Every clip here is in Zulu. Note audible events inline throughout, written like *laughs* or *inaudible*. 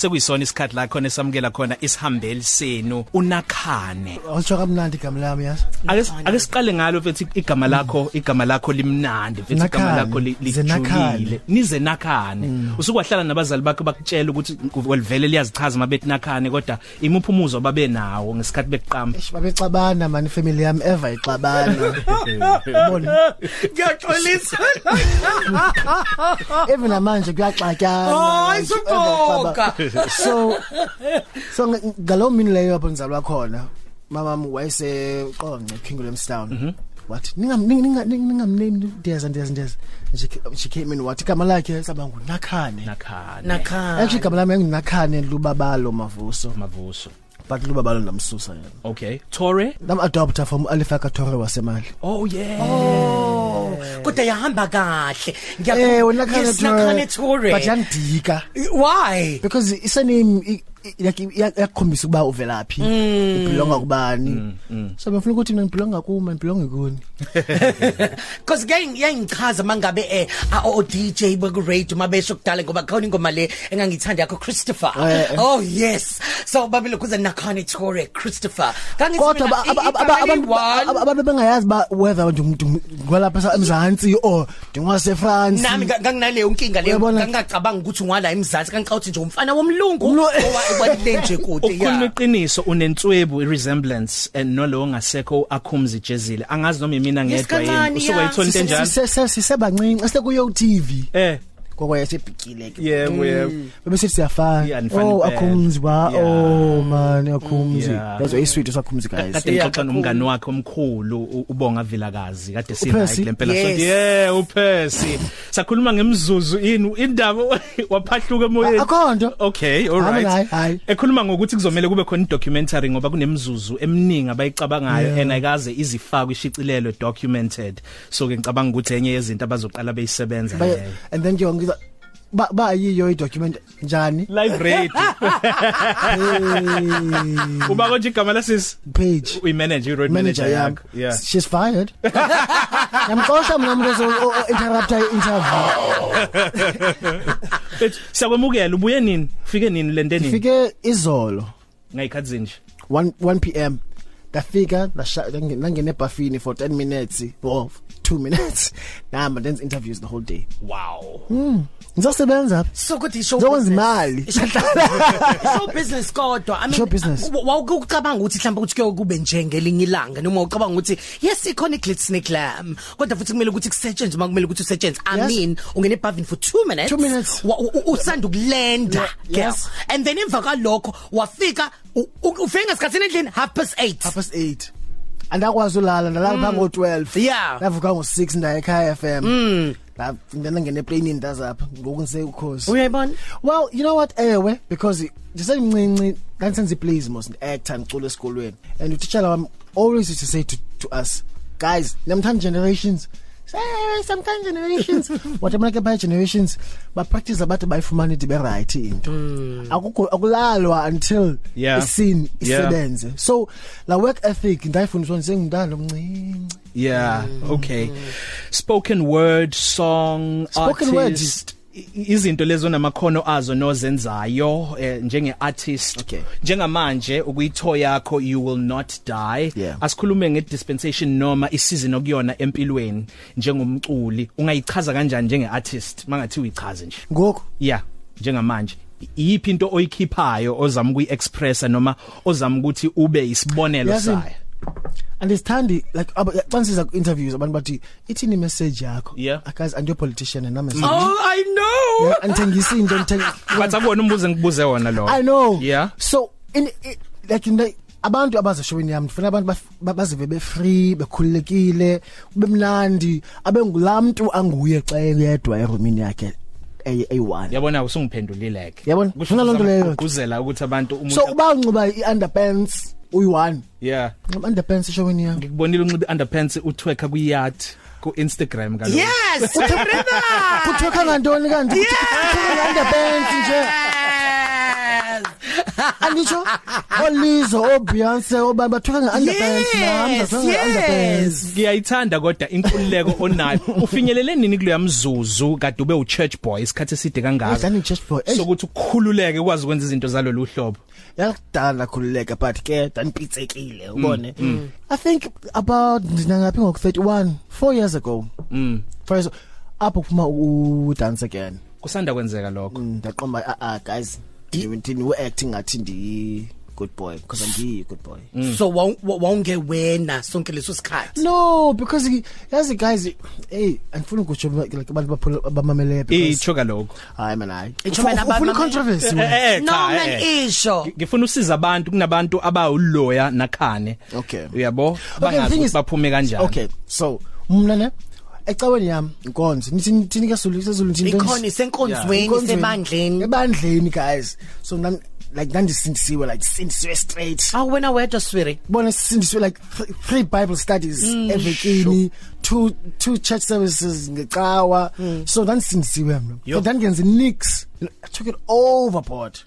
sekuyisona isikhathi la khona esamukela khona isihambeli senu unakhane Awusho kamnandi igama lami yazi. ake ake siqale ngalo mfethu igama lakho igama lakho limnandi mfethu igama Nakhane. lakho li- Nize Nakhane. lijulile nize nakhane usukwahlala nabazali bakho bakutshela ukuthi welivele liyazichaza mabethi nakhane kodwa imuphi umuzwa babe nawo ngesikhathi bekuqamba Eish babexabana man family yami ever ixabana. *laughs* Ubona? Ngiyaxolisa. Even namanje kuyaxatyana. Hayi, like, supoka. ever xaba- So so ng- ngalo mini leyo lapho ngizalwa khona. Mama wami wayese qonqe Kingdomstown. Wathi ningam ninga ningamname ndiyeza ndiyeza ndiyeza. She ca- She came in wathi igama lakhe sabanga uNakhane. nakhane Nakhane. Actually igama lami nginguNakhane Lubabalo Mavuso. mavuso But Lubabalo ndamsusa yena. okay tore Nam adopter from Alifaka Tore wasemali. oh yeah Oh, kodwa yahamba kahle. Eh wena Nakhane Toure. But yangidika. Why? because isurname i- i- like iya- iyakhombisa ukuba uvelaphi ibelonga kubani so befuna ukuthi mina ngibelonga kuma ngibelonga kuni *laughs* Cause ngeke yangichaza mangabe eh a- o DJ beku radio mabesho kudala ngoba khona ingoma le engangithanda yakho Christopher. Eh, eh. Oh yes. So babilo kuza Nakhane Toure Christopher. Kangithi kodwa mina, aba- i- aba- aba- igama abantu liyi-one. aba- abantu bengayazi ba whether ngwalapha emzansi or ngwase France nami nga- nganginaleyo inkinga leyo Uyabona? ngangacabanga ukuthi ungwala emzansi kangiqawuthi nje umfana womlungu Umlu- owakwalile nje kude ukukhuluma ya iqiniso unentswebu resemblance and nolo ngasekho akhumzi jezile angazi noma mina Yes, ngedwa yini. Kancane, usuke ya. ayithola into enjalo? sisebancinci asekuyo TV eh. Kokwa yasebhikile ke yebo yebo bese siyafana Yeah, nifana oh impela. akhumzi ba Yeah. oh man akhumzi Yeah. that's why sweet usakhumzi guys kade ngixoxa nomngani wakhe omkhulu u- ubonga vilakazi kade sinayo uPercy? kule mpela Yes. sonke yeah uPercy sakhuluma ngemzuzu ini indaba *laughs* waphahluka emoyeni akhonto Okay, all Hayi, hayi, right. hayi. Ekhuluma ngokuthi kuzomela kube khona documentary ngoba kunemzuzu eminingi abayicabangayo Yeah. and ayikaze izifakwe ishicilelo documented. So ke ngicabanga ukuthi enye yezinto abazoqala beyisebenza Ba- leyo. and then ke ngiza ba ba yiyo i document njani Live radio. *laughs* Hey. Uba konje igama lasisi page uyimanage road manager manager yam yakho. Yeah. she's fired *laughs* yamxosha mina umuntu ozo interrupt i interview *laughs* But siyakwemukela ubuye nini? Fike nini lento nini? fike izolo Ngayikhathi zinje. 1 1 pm ngafika ngangene ebhafini for 10 minutes or 2 minutes. *laughs* Namba then interviews the whole day. Wow. ngizosebenza. So kuthi show ngizokwenza business. imali show *laughs* business. Kodwa i mean Show business. wawucabanga ukuthi mhlawumbe ukuthi kuyo kube njengelinye ilanga noma ucabanga ukuthi yes ikhona glitz neglam kodwa futhi kumele ukuthi kusetshenzwe makumele ukuthi usetshenzwe. I mean ungene ebhavini for 2 minutes Two minutes. wa- u- u- usanda ukulenda yes. and then emva kwalokho wafika u- u- ufike ngesikhathi endlini? Half past 8 past 8 andakwazi ulala ndalala phango 12 Yeah. ndavuka ngo 6 ndaye ekhaya FM la ngena ngene plane ndazapha ngoku ngise ukhosi uyayibona? Well, you know what? Ewe because ndisemncinci ndansenza plays mos actor ngicula esikolweni. And utitshala wami always used to say to, to us guys namthanda generations? Some kind generations *laughs* like by generations ba practice abathi bayifumana into be right into akukho akulalwa until Yeah. isebenze so la work ethic ndayifundiswa njengomntana omncinci Yeah, okay. Spoken word, song, Spoken word artist. I- izinto lezo namakhono azo nozenzayo eh, njenge artist. Okay. njengamanje ukuyitho yakho you will not die. Yeah. asikhulume ngedispensation noma isizini okuyona empilweni njengomculi. Ungayichaza kanjani njenge artist? Mangathi uyichaze nje. Ngoku? Yeah njengamanje. Iyiphi into oyikhiphayo ozama ukuyiexpressa noma ozama ukuthi ube isibonelo Yazi, sayo? Andisithandi like abansiza ku interviews abantu bathi ithini message yakho. Yeah. guys and you politician and I'm a oh i know! Yeah, angithengisa into ngithenga *laughs* bathi akubona umbuzo ngibuze wona lo I know. Yeah. So in i- like in the abantu abazeshowini yami ndifuna abantu baf- ba- bazive be free bekhululekile kube mnandi abe ngulamntu anguye xa eyedwa erumini yakhe eyi- eyi-one. Yabona usungiphendulile ke. Yabona, ngifuna loo nto leyo. kuzela ukuthi abantu umuntu so uba unxiba i-underpants uyi-one. Yeah. Nxiba underpants eshowini yami ngikubonile unxiba underpants utweka ku yacht ku Instagram kaloku. Yes! *laughs* Remember kuthwekha ngantoni kanti? Yes. kuthwekha nge-underpants nje. Yes! *laughs* Angisho olizo oBeyonce oba bathuka ngeunderpants nami Yes, bathuka ngeunderpants. ngiyayithanda kodwa inkululeko onayo. Ufinyelele nini kuleya mzuzu kade ube u church boy isikhathi eside kangaka? Ngidlani church boy. sokuthi ukukhululeke ukwazi ukwenza izinto zalolu hlobo. Yakudala khululeka but ke danipitsekile ubone? i think about ngaphi ngok 31 4 years ago. Mm. First apho kuphuma u dance again. Kusanda kwenzeka lokho. Ndaqomba ah ah guys ngithini u acting ngathi ndi good boy because I'm a good boy. So wawungewena sonke leso sikhathi? No because he- yazi guys hey andifuna ukutsho like abantu baphula abamamele because ichoka lokho hayi man hayi. Itsho mina ufuna abamamele- controversy wena. eh no cha, man eh. isho. Ngifuna usiza abantu kunabantu abawuloya nakhane. Okay. uyabo? The bangazi thing ukuthi is- baphume kanjani. Okay so mna ne ecaweni yami inkonzo nithi nithi kaSulu sezulu nithi ikhona isenkonzweni sebandleni ebandleni guys. So nan like nandisindisiwe like sindisiwe straight. Awu wena wedwa swiri bona sindisiwe like th three bible studies evekini two two church services ngecawa. So nandisindisiwe mna. Yo. but ndangenza nix. I took it overboard.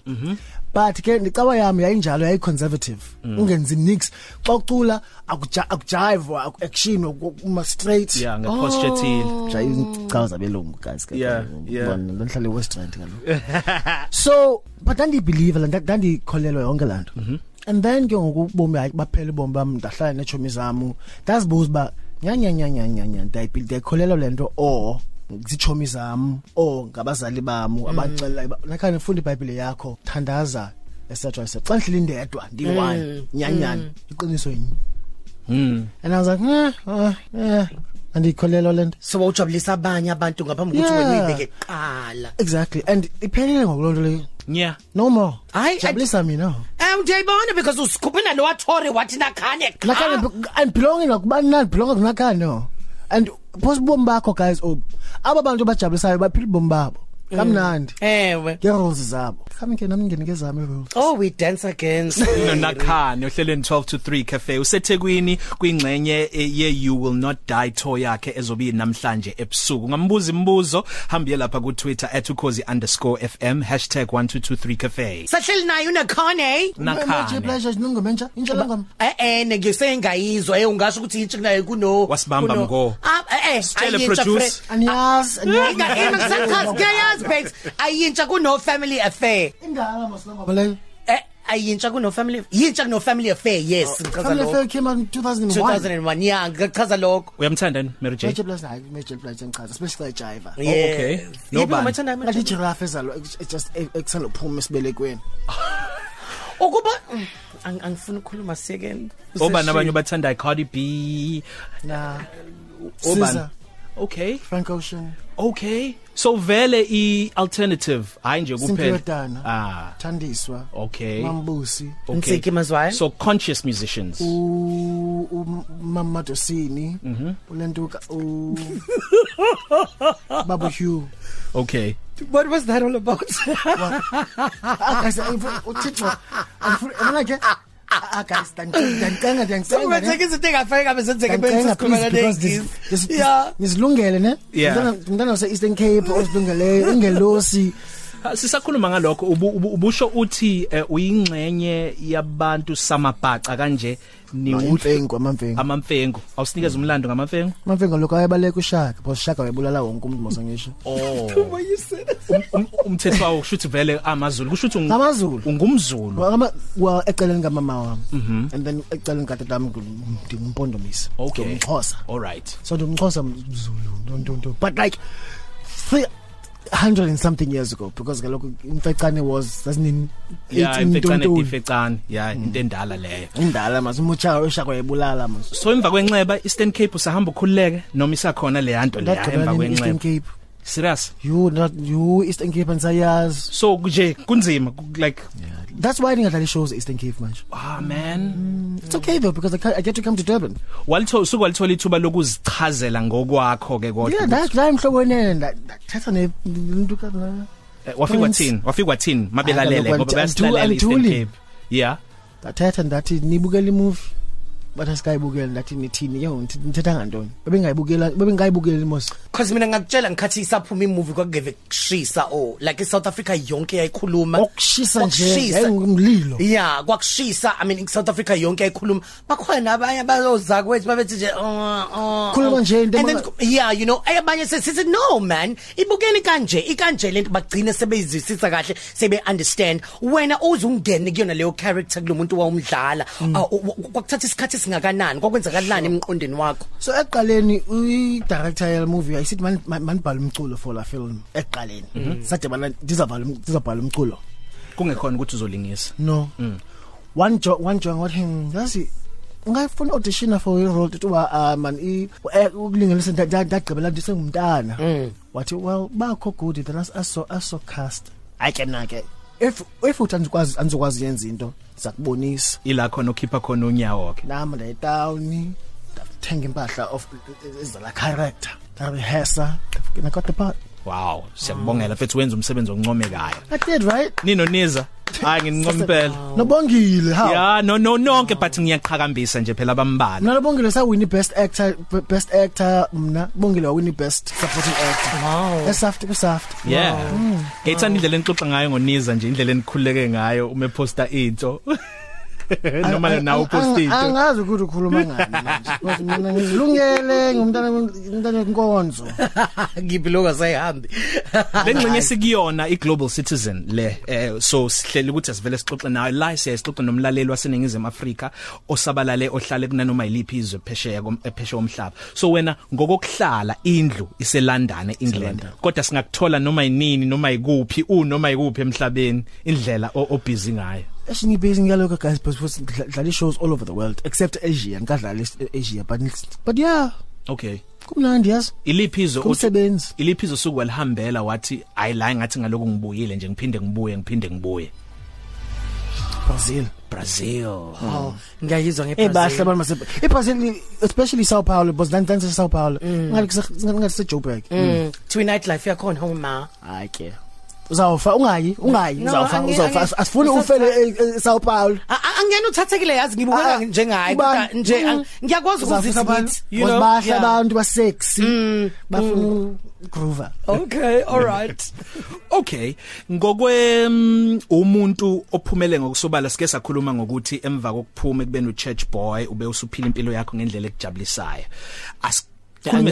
But ke nicawa yami yayinjalo yayi conservative ungenzi nix xa ucula akuja- akujive action uma straight yeah ngeposture ethile Jayi chawa zabelungu guys ke. Yeah, yeah. Bona ngihlale West Rand kaloku. *laughs* So but then believe la ndandikholelwa yonke lanto. And then ke ngokubomi hayi baphela ubomi bami ndahlala nechomi zami. Ndazibuza ba nyanya nyanya nyanya ndayibhili ndayikholelwa lento or zichomi zami or ngabazali bami abaxela nakhane funda iBhayibheli yakho thandaza etc etc xa ndihleli ndedwa ndi1 nyanyani iqiniso yini mm and i was like eh eh, eh andikholelwa lento so wawujabulisa abanye abantu ngaphambi kokuthi Yeah. wena uyibeke kuqala Exactly. And iphelile ngokulonto leyo. yeah No more. Hayi, jabulisa mina. Eh ndiyayibona because usikhuphe nalo wathore wathi nakhane Nakhane and belonging nakubani na belonga kunakhane no. And possible bakho guys oh aba bantu bajabulisayo baphila ubomi babo. Kamnandi. ewe Ke rules zabo. Kami ke nami nginike zami rules. oh we dance again *laughs* nonakhane ohlelweni 12 to 3 cafe usethekwini kwingxenye eh, ye you will not die tour yakhe ezobe namhlanje ebusuku ngambuza imibuzo hambiye lapha ku Twitter @ukhozi_fm #1223 cafe sahleli nayo unakhane Magic nakhane pleasure ningoma entsha. Intsha langoma. eh eh ngiyisengayizwa eh ungasho ukuthi intsha kunayo kuno Wasibamba kuno- mgo. ah eh eh Sitshele ayintsha produce. fre- Aniyas Inga ina babes ayintsha kuno family affair Indala maslamba bale. eh ayintsha kuno family yintsha kuno family affair yes ngichaza Family lokho Affair came out in 2001. 2001 yeah ngichaza lokho uyamthanda ni Mary J Magic pleasure hayi Magic pleasure ngichaza especially jive. okay. Yes. No bani. umathanda Ngathi giraffe ezalo it's just eksalo phuma esibelekweni. *laughs* ukuba mm, ang- angifuni ukukhuluma second oba nabanye bathanda Cardi B Na obani. Okay. Frank Ocean. okay. So vele i alternative. Hayi nje kuphela. Ah. Thandiswa. okay. Mambusi. okay. Nsiki mazwayo so conscious musicians. U umama Dosini Mhm. ulentuka u Baba Hugh. Okay. What was that all about? Ah guys uthixo angifuna ke ah guys dankenga dankenga Ubetheke izinto engafake ngabe zenzeke bese dankenga sikhulumela because nengisi yeah. nisilungele ne? Yeah. ngidana use Eastern Cape osilungele ingelosi. Ah, sisakhuluma ngalokho. Ubu- ubu- ubusho uthi eh, uyingxenye yabantu samabhaca kanje ni imfengu amamfengu. Amamfengu. Awusinikeza umlando ngamamfengu? Amamfengu lokho ayebaleka ushaka because shaka wayebulala wonke umuntu mosangisho oh. Um- umthetho wawo kushuthi vele amazulu kushuthi ungu- NgamaZulu. ungumzulu. Ngama wa eceleni kamama wami. And then eceleni katata ngimpondomisa Okay. ngimxhosa all right. So ndimxhosa mzulu ntonto but like 300 and something years ago because kaloku imfecane was doesn't in yeah imfecane 18 difecane. Yeah into endala leyo. Indala mas umucha ushaka yebulala mas so emva kwenxeba Eastern Cape usahamba ukhululeke noma isakhona le yanto le emva Eastern kwenxeba? Cape. Serious? You not you Eastern Cape and sayaz so nje kunzima ku- like that's why ningadlali shows Eastern Cape manje ah man. It's okay though because I, I get to come to Durban. Walitho usuku walithola ithuba lokuzichazela ngokwakho ke kodwa yeah that's why mhlobonene thatha ne into kana Eh, wafika Prince. thini wafika thini mabelalele ngoba bayasilalela Eastern. Cape. Yeah. Thatha ndathi nibukela imovie bathi sikayibukela ndathi nithini yo ngithetha ngantoni? Bebengayibukela bebengayibukela mos Cause mina ngakutshela ngikhathi isaphuma imovie kwakungeve kushisa oh like iSouth Africa yonke yayikhuluma. Okushisa nje Kwakushisa. yayingumlilo. Yeah, kwakushisa. I mean South Africa yonke yayikhuluma. Bakhona abanye abazoza kwethu babethi nje uh, uh, Khuluma uh. nje into And then emanga- yeah you know ayabanye sithi no man ibukeli kanje ikanje lento bagcine sebeyizwisisa kahle sebe understand wena uzungene kuyona leyo character kulomuntu wawumdlala Mm. Ah, u- u- kwakuthatha isikhathi singakanani? Kwakwenzakalani emqondweni wakho? So eqaleni i-director yale movie ayisithi man- man- manibhala umculo for la film eqaleni sade bana dizabhala dizabhala umculo. Kungekhona ukuthi uzolingisa. No. One jo one jo what him yasi ungafuna audition for i role to uh, man i eh, ukulinganisa ndagqibela nje sengumntana. Wathi well bakho good then as aso aso cast. Ake nake. If if uthi andikwazi andizokwazi yenza into sakubonisa ila khona okhipha khona unyawo wakhe. Nami nda town ndathenga impahla of izala character. Ndarehesa I got the part wow siyakubongela mfethu wenza umsebenzi oncomekayo I did right? Nino niza? *laughs* hayi nginqompela nobongile how ya no no nonke but ngiyaqhakambisa nje phela bambala Mina Bongile sa win best actor best actor mna Bongile wa win best supporting actor. Wow. Esaft kusaft. yeah ngethanda indlela enixoxa ngayo ngoniza nje indlela enikhululeke ngayo uma posta into *laughs* *laughs* noma nawo upost into Angazi ukuthi ukhuluma ngani manje. Because mina ngilungele ngumntana ngumntana wenkonzo. *laughs* ngibiloka sayihambi lengxenye sikuyona iglobal citizen le eh so sihleli ukuthi asivele sixoxe nayo. La siyasixoxa nomlaleli waseningizimu Afrika osabalale ohlale kunanoma yiliphi izwe phesheya eh, phesheya omhlaba. So wena ngokokuhlala indlu iselandana England. Kodwa singakuthola noma yinini noma yikuphi u noma yikuphi emhlabeni indlela o o busy ngayo. Actually busy ngaloko guys because dlala shows all over the world except Asia. Ngikadlala Asia but but yeah okay kumnandi yes. iliphi izwe othi- Kumsebenzi. iliphi izwe suku walihambela wathi ayi la ngathi ngaloku ngibuyile nje ngiphinde ngibuye ngiphinde ngibuye Brazil. Brazil oh ngiyayizwa Eh bahle ngeBrazil abantu mase eBrazil especially Sao Paulo because dan dan Sao Paulo. Ngathi ngathi se Joburg. Mm, twin nightlife yakhona homa Hayi ke. Uzawufa ungayi ungayi No, uzawufa angi- uzawufa angi- asifuni uzawufa- ufele e- e- Sao Paulo. A- a- angena uthathekile yazi Ah, ngibukeka njengayi kodwa ubani? nje Mm. ang- ngiyakwazi Uzawufisa abantu ukuzisithi you know bahle yeah. abantu ba sexy bafuna groover. okay all right *laughs* Okay ngokwe mm, umuntu ophumele ngokusobala sike sakhuluma ngokuthi emva kokuphuma ekubeni uchurch boy ube usuphila impilo yakho ngendlela ekujabulisayo asikhulume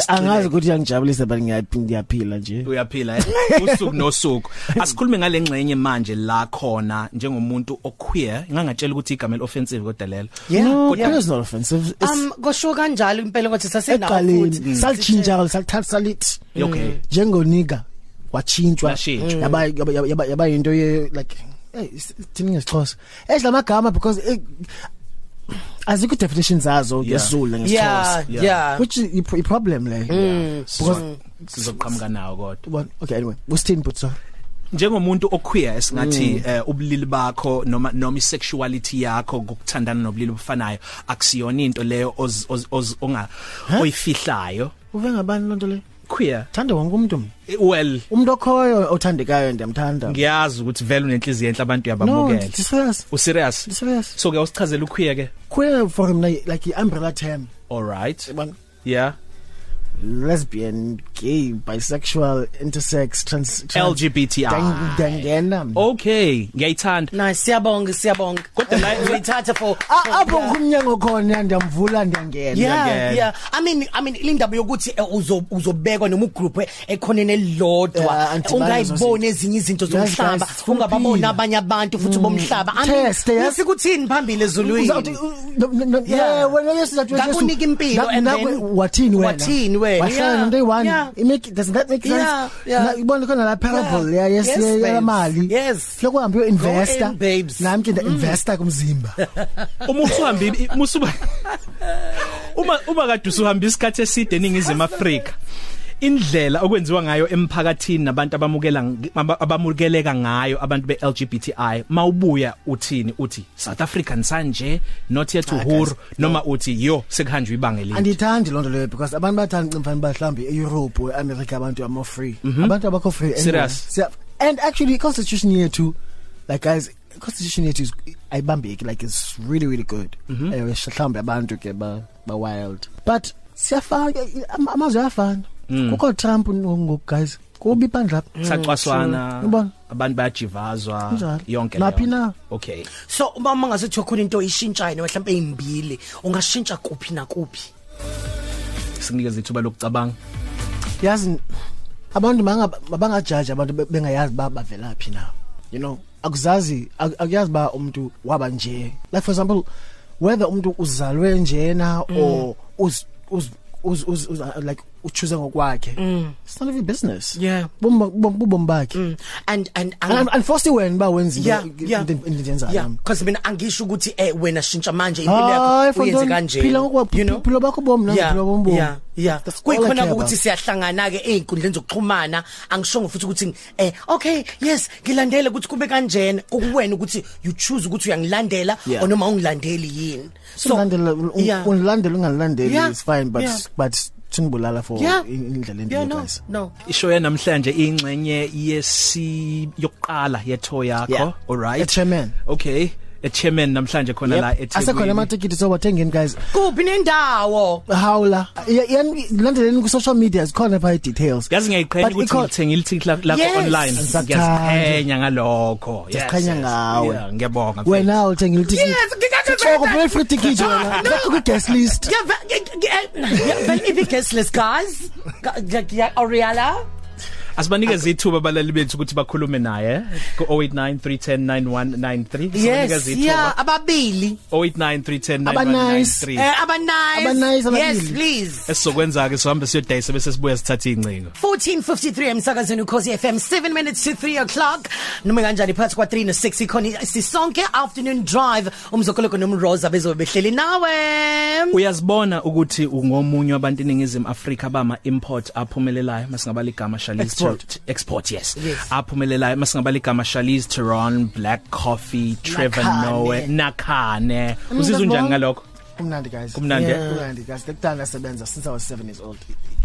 Angazi ukuthi yangijabulisa but ngiyaphila ngiyaphila nje. uyaphila eh? usuku nosuku *laughs* asikhulume ngale ngxenye manje la khona njengomuntu oqueer ngangatshela ukuthi igama eloffensive kodwa lelo No, yeah. it is not offensive. It's um kosho kanjalo impela ukuthi sasenawo eqaleni futhi salichinja salithatha salit. okay Njengoniga wachintshwa Lashintshwa. yaba yaba- yaba yaba- yaba into ye like hey thini ngesixhosa. Ezilamagama because eh, azikho definitions zazo Yeah. ngesizulu yeah ngesixhosa. Yeah. yeah Which is i i- problem le. because sizoqhamuka nawo kodwa Well, okay anyway, wusithini but so njengomuntu oqueer esingathi eh, ubulili bakho noma noma isexuality yakho ngokuthandana nobulili obufanayo akusiyona into leyo oz- oz- oz- onga oyifihlayo uve ngabani lonto le? Queer Thanda wonke umuntu. Eh, well Umuntu okhoyo othandekayo ndiyamthanda. ngiyazi ukuthi vele unenhliziyo enhle abantu No, uyabamukela it's serious. u serious It's serious. so ke usichazela uqueer ke Queer for him like like the umbrella term. all right Yabona? yeah lesbian, gay, bisexual, intersex, trans, trans LGBTI Dang- dangena. okay ngiyayithanda nice siyabonga siyabonga kodwa la uyithatha for A- apho kumnyango khona ndiyamvula ndiyangena. yeah Ngiyangena. yeah i mean i mean ilindaba yokuthi eh, uzo- uzobekwa noma ugroup ekhonene Yeah, elilodwa antibani ungayiboni ezinye izinto Yes, zomhlaba guys, sifuna ungababona ukuphila. abanye abantu futhi bomhlaba I mean, Test, yes. ufika uthini phambili ezulwini Uzawuthi uh, no- no- no- Yeah. yeah wena yesizathu Ngakunika impilo and then- wathini wena wathini wena, wahlala yeah, nomuntu eyi-one yeah. It make does that make sense Yeah, yeah. Na- ibona khona la parable Yeah. ya yes Yes, ya babes. mali Yes. floko uhambe uyo investor in, babes. nami ke nda investor kumzimba *laughs* uma usuhambe musuba *laughs* uma uma kade usuhamba isikhathi eside eningizimu Afrika indlela okwenziwa ngayo emphakathini nabantu abamukela aba- abamukeleka ngayo abantu beLGBTI mawubuya uthini uthi South Africa nsanje not yet Ah, uhuru guys, noma uthi yo sekuhanjwe ibanga elide. Andithandi lonto leyo because abantu bathanda mfana bahlambi eEurope eAmerica abantu are more free abantu abakho free anyway. Serious? Siya- and actually constitution yethu like guys constitution yethu is ayibambeki like it's really really good. Mhm. eh mhlawumbe abantu ke ba ba wild. But siyafaka am- amazwe ayafana. Mm. kukho Trump ngoku guys kubi bandla saqwaswana Ubona? abantu bayajivazwa Kunjalo. yonke Naphi leyo. na? okay so uma mangasethiwa khona into ishintshayo mhlawumbe ezimbili ungashintsha kuphi na kuphi sinikeza ithuba lokucabanga yazi abantu manga bangajaji abantu be- bengayazi ba bavelaphi na you know akuzazi ak- akuyazi ba umuntu waba nje like for example whether umuntu uzalwe njena or uz uz uz, uz, uz uh, like uchoose ngokwakhe it's none of your business Yeah. bubom bakhe Mm. and and and unforced wena ba wenza yeah yeah into yenzayo yeah because mina angisho ukuthi eh wena shintsha manje impilo Hayi, yakho uyenze mfondini, kanje phila ngokwa- you know philo bakho bomu nami yeah philo bomu bomu. yeah yeah That's all I kuyikhona care ukuthi about. siyahlangana ke einkundleni zokuxhumana angishongo futhi ukuthi eh okay yes ngilandele ukuthi kube kanjena kuwena ukuthi you choose ukuthi uyangilandela Yeah. or noma ungilandeli yini so landela yeah. ungilandela ungalandeli Yeah. is fine but Yeah. but singibulala for Yeah. indlela yeah endile no guys no isho yanamhlanje ingxenye yesi yokuqala yetho yakho Yeah. all right A chairman. okay chairman namhlanje khona la asekhona amatikiti so wathengeni guys kuphi nendawo hawla yani landeleni ku social media zikhona pha details yazi ngiyayiqhenya But ukuthi ikho- ngithengile ithikithi lakho lakho Yes. online Ngisakuthanda. ngiyaziqhenya ngalokho Yes, Siyaziqhenya yes. ngawe. Yeah, ngiyabonga wena uthengile ticket Yes, ngikade- Oh, kuphela free ticket wena zakho ku guest list Yeah, ve- ge- ge- yeah, well, if you guessless guys, Ga- ga- ga- Oriala, asibanikeze ithuba abalali bethu ukuthi bakhulume naye ku 0893109193 yes, yeah, ababili, 0893109193 eh, aba nice, Aba nice, ababili. yes, please. esizokwenza ke sihambe siyodayisa bese sibuya sithatha incingo 1453 emsakazweni ukhosi FM 7 minutes to 3 o'clock. Noma kanjani phakathi kwa 3 no 6 ikhona sisonke afternoon drive. Umzokoloko nomroza bezobe behleli nawe. Uyazibona ukuthi ungomunye wabantu eningizimu Afrika bama import aphumelelayo masingaba ligama Charlize Export. Export yes, Yes. aphumelelayo masingaba ligama Charlize Theron Black Coffee Trevor. Noah Nakhane uzizwa unjani ngalokho kumnandi guys. Kumnandi, eh? kumnandi guys. Lekudala sebenza. Since i was 7 years old.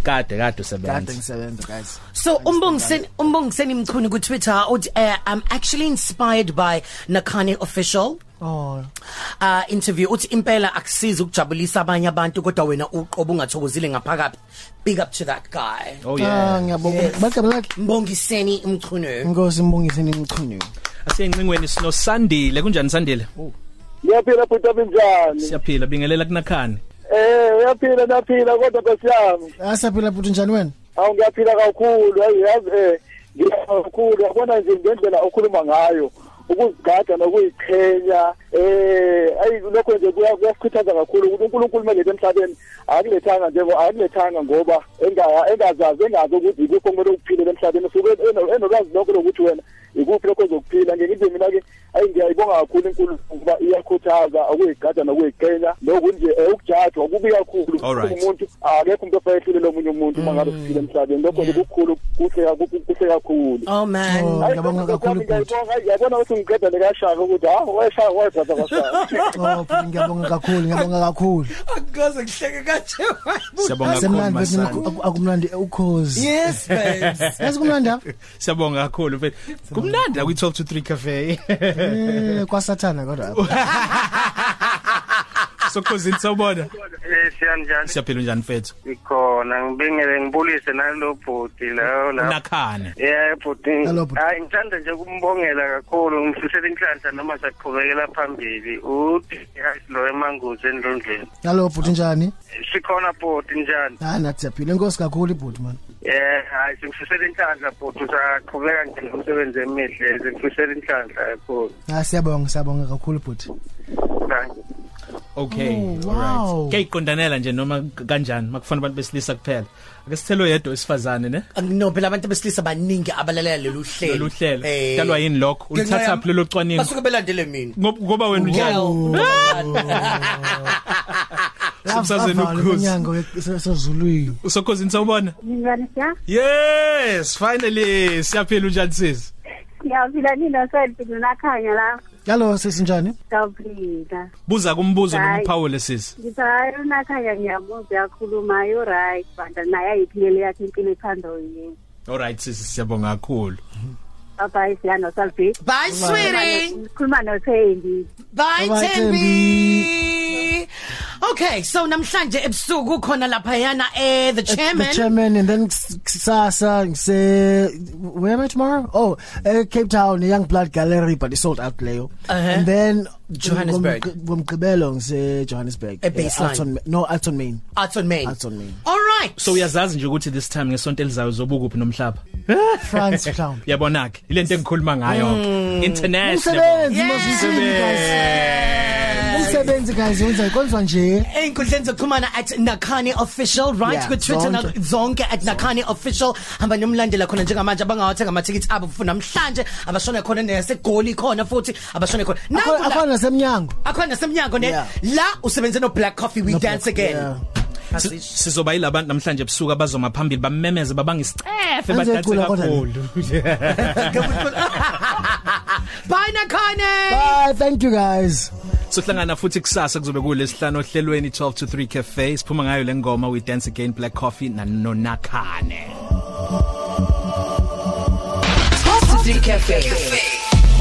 Kade kade kade usebenza ngisebenza guys. So umbongiseni umbongiseni mchuni ku Twitter uthi uh, I'm actually inspired by Nakane official. Oh. Uh interview. Uthi impela akusiza ukujabulisa abanye abantu kodwa wena uqobo ungathokozile ngaphakathi. Big up to that guy. Oh ah yeah ngiyabonga. Yes. bagaba lakhe mbongiseni mchunu inkosi imbongise nimchunyu asiyengcingweni sino Sandile kunjani Sandile? Ngiyaphila futhi abinjani? siyaphila bingelela kunakhane Eh, uyaphila naphila kodwa besiyami. asaphila futhi njani wena Awu ngiyaphila kakhulu. Hayi yazi eh ngiyaphila kakhulu. Yabona nje ngendlela okhuluma ngayo. ukuzigada nokuyiqhenya eh ayi lokho nje kuya- kuyasikhuthaza kakhulu ukuthi uNkulunkulu melethe emhlabeni akulethanga nje akulethanga ngoba engaya engazazi engazi ukuthi ikuphi okumele ukuphile emhlabeni usuke eno- enolwazi lokho lokuthi wena ikuphi lokho ozokuphila ngengithi mina ke ayi ngiyayibonga kakhulu inkulunkulu ukuba iyakhuthaza ukuyigada nokuyiqhenya nokuthi nje eh, ukujajwa kubi kakhulu. Umuntu akekho umuntu ofayehlule lomunye umuntu uma ngabe siphila emhlabeni. Lokho nje kukhulu kuhle kuhle kakhulu. Oh man. Hayi, ngiyabonga kakhulu, kwami ngiyayibonga. Hayi, yabona ukuthi ngiqeda lekashaka ukuthi ha weshaya wayithatha kashaka oh ngiyabonga kakhulu ngiyabonga kakhulu. Akaze kuhleke kanje. siyabonga kakhulu akumnandi ukhozi. Yes babes. yazi kumnandi siyabonga kakhulu mfethu kumnandi akwi 12 to 3 cafe. *laughs* eh kwasathana kodwa. *laughs* Apha sokhosini sawubona Eh siyanjani siyaphila njani mfethu? Ikhona ngibingele ngibulise nalo bhudi lawo la nakhane Yeah bhudi Hello, bhuti. hayi ngithanda nje ukumbongela kakhulu ngifisela inhlanhla noma saqhubekela phambili. Uthi lo emanguzi endlondleni. Hello bhuti njani? Sikhona bhudi njani? Hayi nathi siyaphila. Inkosi kakhulu ibhuti man. Eh hayi singifisela inhlanhla bhudi usaqhubeka nje ngomsebenzi emihle singifisela inhlanhla kakhulu. Hayi siyabonga siyabonga kakhulu bhuti Thank you. Okay Oh, alright wow. kuyiqondanela nje noma kanjani makufana abantu besilisa kuphela ake sithelo yedwa wesifazane ne No phela abantu besilisa baningi abalalela lolu hlelo. lolu hlelo Eh, dalwa yini lokho ngenxa ulithatha yam- phi lelo cwaningo Basuke belandele mina. Ngob- ngoba wena unjani Somsazweni Avala ukhozi. iminyango sezulwini usokhosini sawubona Ngizani siya? yes finally siyaphila unjani sisi Ngiyaphila nina sempilo nakhanya la. Hello sesinjani? Ngiyafika. buza kumbuzo Hayi. nokuphawule sisi Ngithi hayi nakhanya ngiyabuza yakhuluma you right but naye ayiphilele yakhe impilo ethanda yini. alright sisi siyabonga kakhulu. Bye bye siyano salbi bye sweetie. Khuluma no Thembi bye Bye, Thembi. Okay so namhlanje ebusuku khona lapha yana eh the chairman the chairman. and then kusasa ngise where am I tomorrow? Oh uh, Cape Town Young Blood Gallery but it's sold out leyo Uh-huh. and then Johannesburg. ngomgqibelo ngise Johannesburg. E baseline. Alton no Alton Main. Arts on Main. Arts on Main. All right. So uyazazi nje ukuthi this time ngesonto elizayo zobukuphi nomhlaba? *laughs* France mhlawumbe yabona ke ilento engikhuluma ngayo. International. Umsebenzi mosini guys. Umsebenzi guys wenza konzwa nje. Einkundleni zokuxhumana at Nakani official right? Yeah, ku Twitter na zonke. zonke at Nakani official. Hamba nomlandela khona njengamanje abangawathenga ama tickets abo futhi namhlanje. Abashona khona nesegoli khona futhi abashona khona. Akhona nasemnyango akhona semnyango ne la usebenze no black coffee we dance again. Sizoba yilabantu namhlanje ebusuku abazoma phambili bamemeze babanga isicefe badathe kakhulu. *laughs* bye Nakani bye thank you guys. Sohlangana futhi kusasa kuzobe kulesihlanu ohlelweni 12 to 3 cafe. Siphuma ngayo lengoma we dance again black coffee na nonakhane. Positive Cafe.